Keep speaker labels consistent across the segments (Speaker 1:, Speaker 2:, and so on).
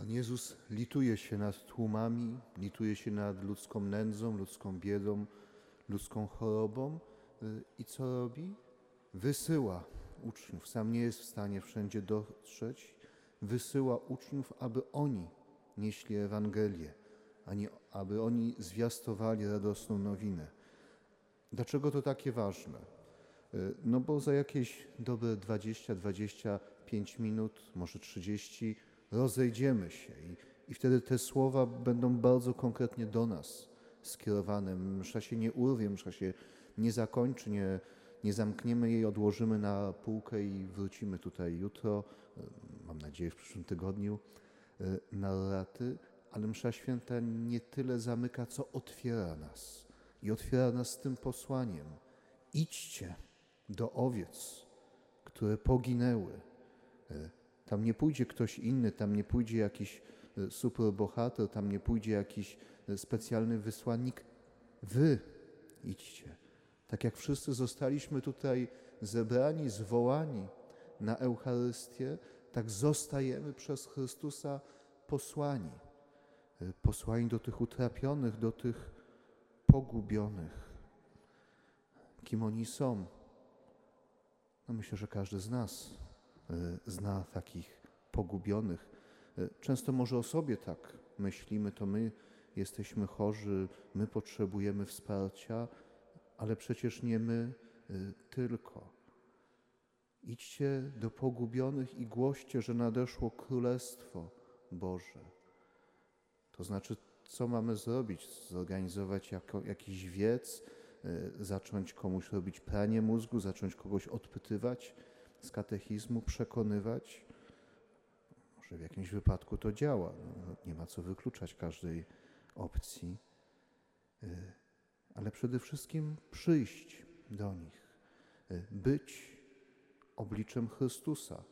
Speaker 1: Pan Jezus lituje się nad tłumami, lituje się nad ludzką nędzą, ludzką biedą, ludzką chorobą y, i co robi? Wysyła uczniów. Sam nie jest w stanie wszędzie dotrzeć. Wysyła uczniów, aby oni nieśli Ewangelię, aby oni zwiastowali radosną nowinę. Dlaczego to takie ważne? Y, No bo za jakieś dobre 20-25 minut, może 30, rozejdziemy się i, i wtedy te słowa będą bardzo konkretnie do nas skierowane. Msza się nie urwie, msza się nie zakończy, nie, nie zamkniemy jej, odłożymy na półkę i wrócimy tutaj jutro, y, mam nadzieję w przyszłym tygodniu, y, na raty, ale msza święta nie tyle zamyka, co otwiera nas. I otwiera nas tym posłaniem. Idźcie do owiec, które poginęły. Tam nie pójdzie ktoś inny, tam nie pójdzie jakiś e, superbohater, tam nie pójdzie jakiś e, specjalny wysłannik. Wy idźcie. Tak jak wszyscy zostaliśmy tutaj zebrani, zwołani na Eucharystię, tak zostajemy przez Chrystusa posłani. E, Posłani do tych utrapionych, do tych pogubionych. Kim oni są? No myślę, że każdy z nas zna takich pogubionych. Y, Często może o sobie tak myślimy, to my jesteśmy chorzy, my potrzebujemy wsparcia, ale przecież nie my y, tylko. Idźcie do pogubionych i głoście, że nadeszło Królestwo Boże. To znaczy, co mamy zrobić? Zorganizować jako, jakiś wiec, zacząć komuś robić pranie mózgu, zacząć kogoś odpytywać z katechizmu, przekonywać? Może w jakimś wypadku to działa. No, nie ma co wykluczać każdej opcji. Y, Ale przede wszystkim przyjść do nich, y, być obliczem Chrystusa.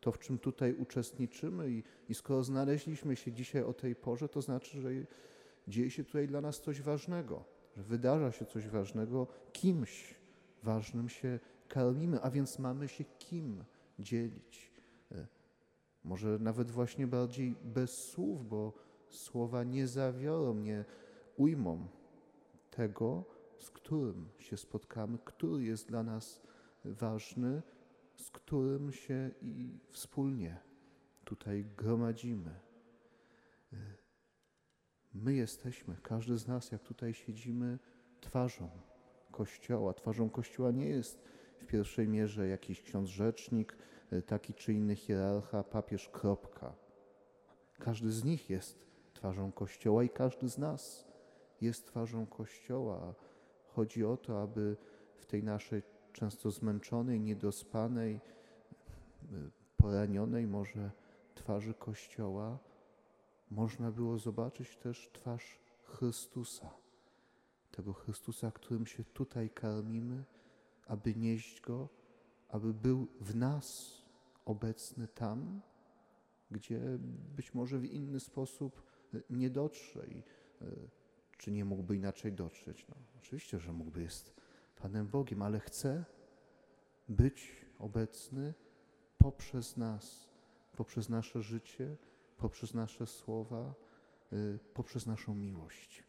Speaker 1: To, w czym tutaj uczestniczymy i, i skoro znaleźliśmy się dzisiaj o tej porze, to znaczy, że dzieje się tutaj dla nas coś ważnego, że wydarza się coś ważnego, kimś ważnym się karmimy, a więc mamy się kim dzielić. E, Może nawet właśnie bardziej bez słów, bo słowa nie zawiorą, nie ujmą tego, z którym się spotkamy, który jest dla nas ważny, z którym się i wspólnie tutaj gromadzimy. Y, My jesteśmy, każdy z nas, jak tutaj siedzimy, twarzą Kościoła. Twarzą Kościoła nie jest w pierwszej mierze jakiś ksiądz rzecznik, y, taki czy inny hierarcha, papież, kropka. Każdy z nich jest twarzą Kościoła i każdy z nas jest twarzą Kościoła. Chodzi o to, aby w tej naszej często zmęczonej, niedospanej, y, poranionej może twarzy Kościoła można było zobaczyć też twarz Chrystusa. Tego Chrystusa, którym się tutaj karmimy, aby nieść Go, aby był w nas obecny tam, gdzie być może w inny sposób y, nie dotrze i y, czy nie mógłby inaczej dotrzeć. No, oczywiście, że mógłby, jest Panem Bogiem, ale chce być obecny poprzez nas, poprzez nasze życie, poprzez nasze słowa, y, poprzez naszą miłość.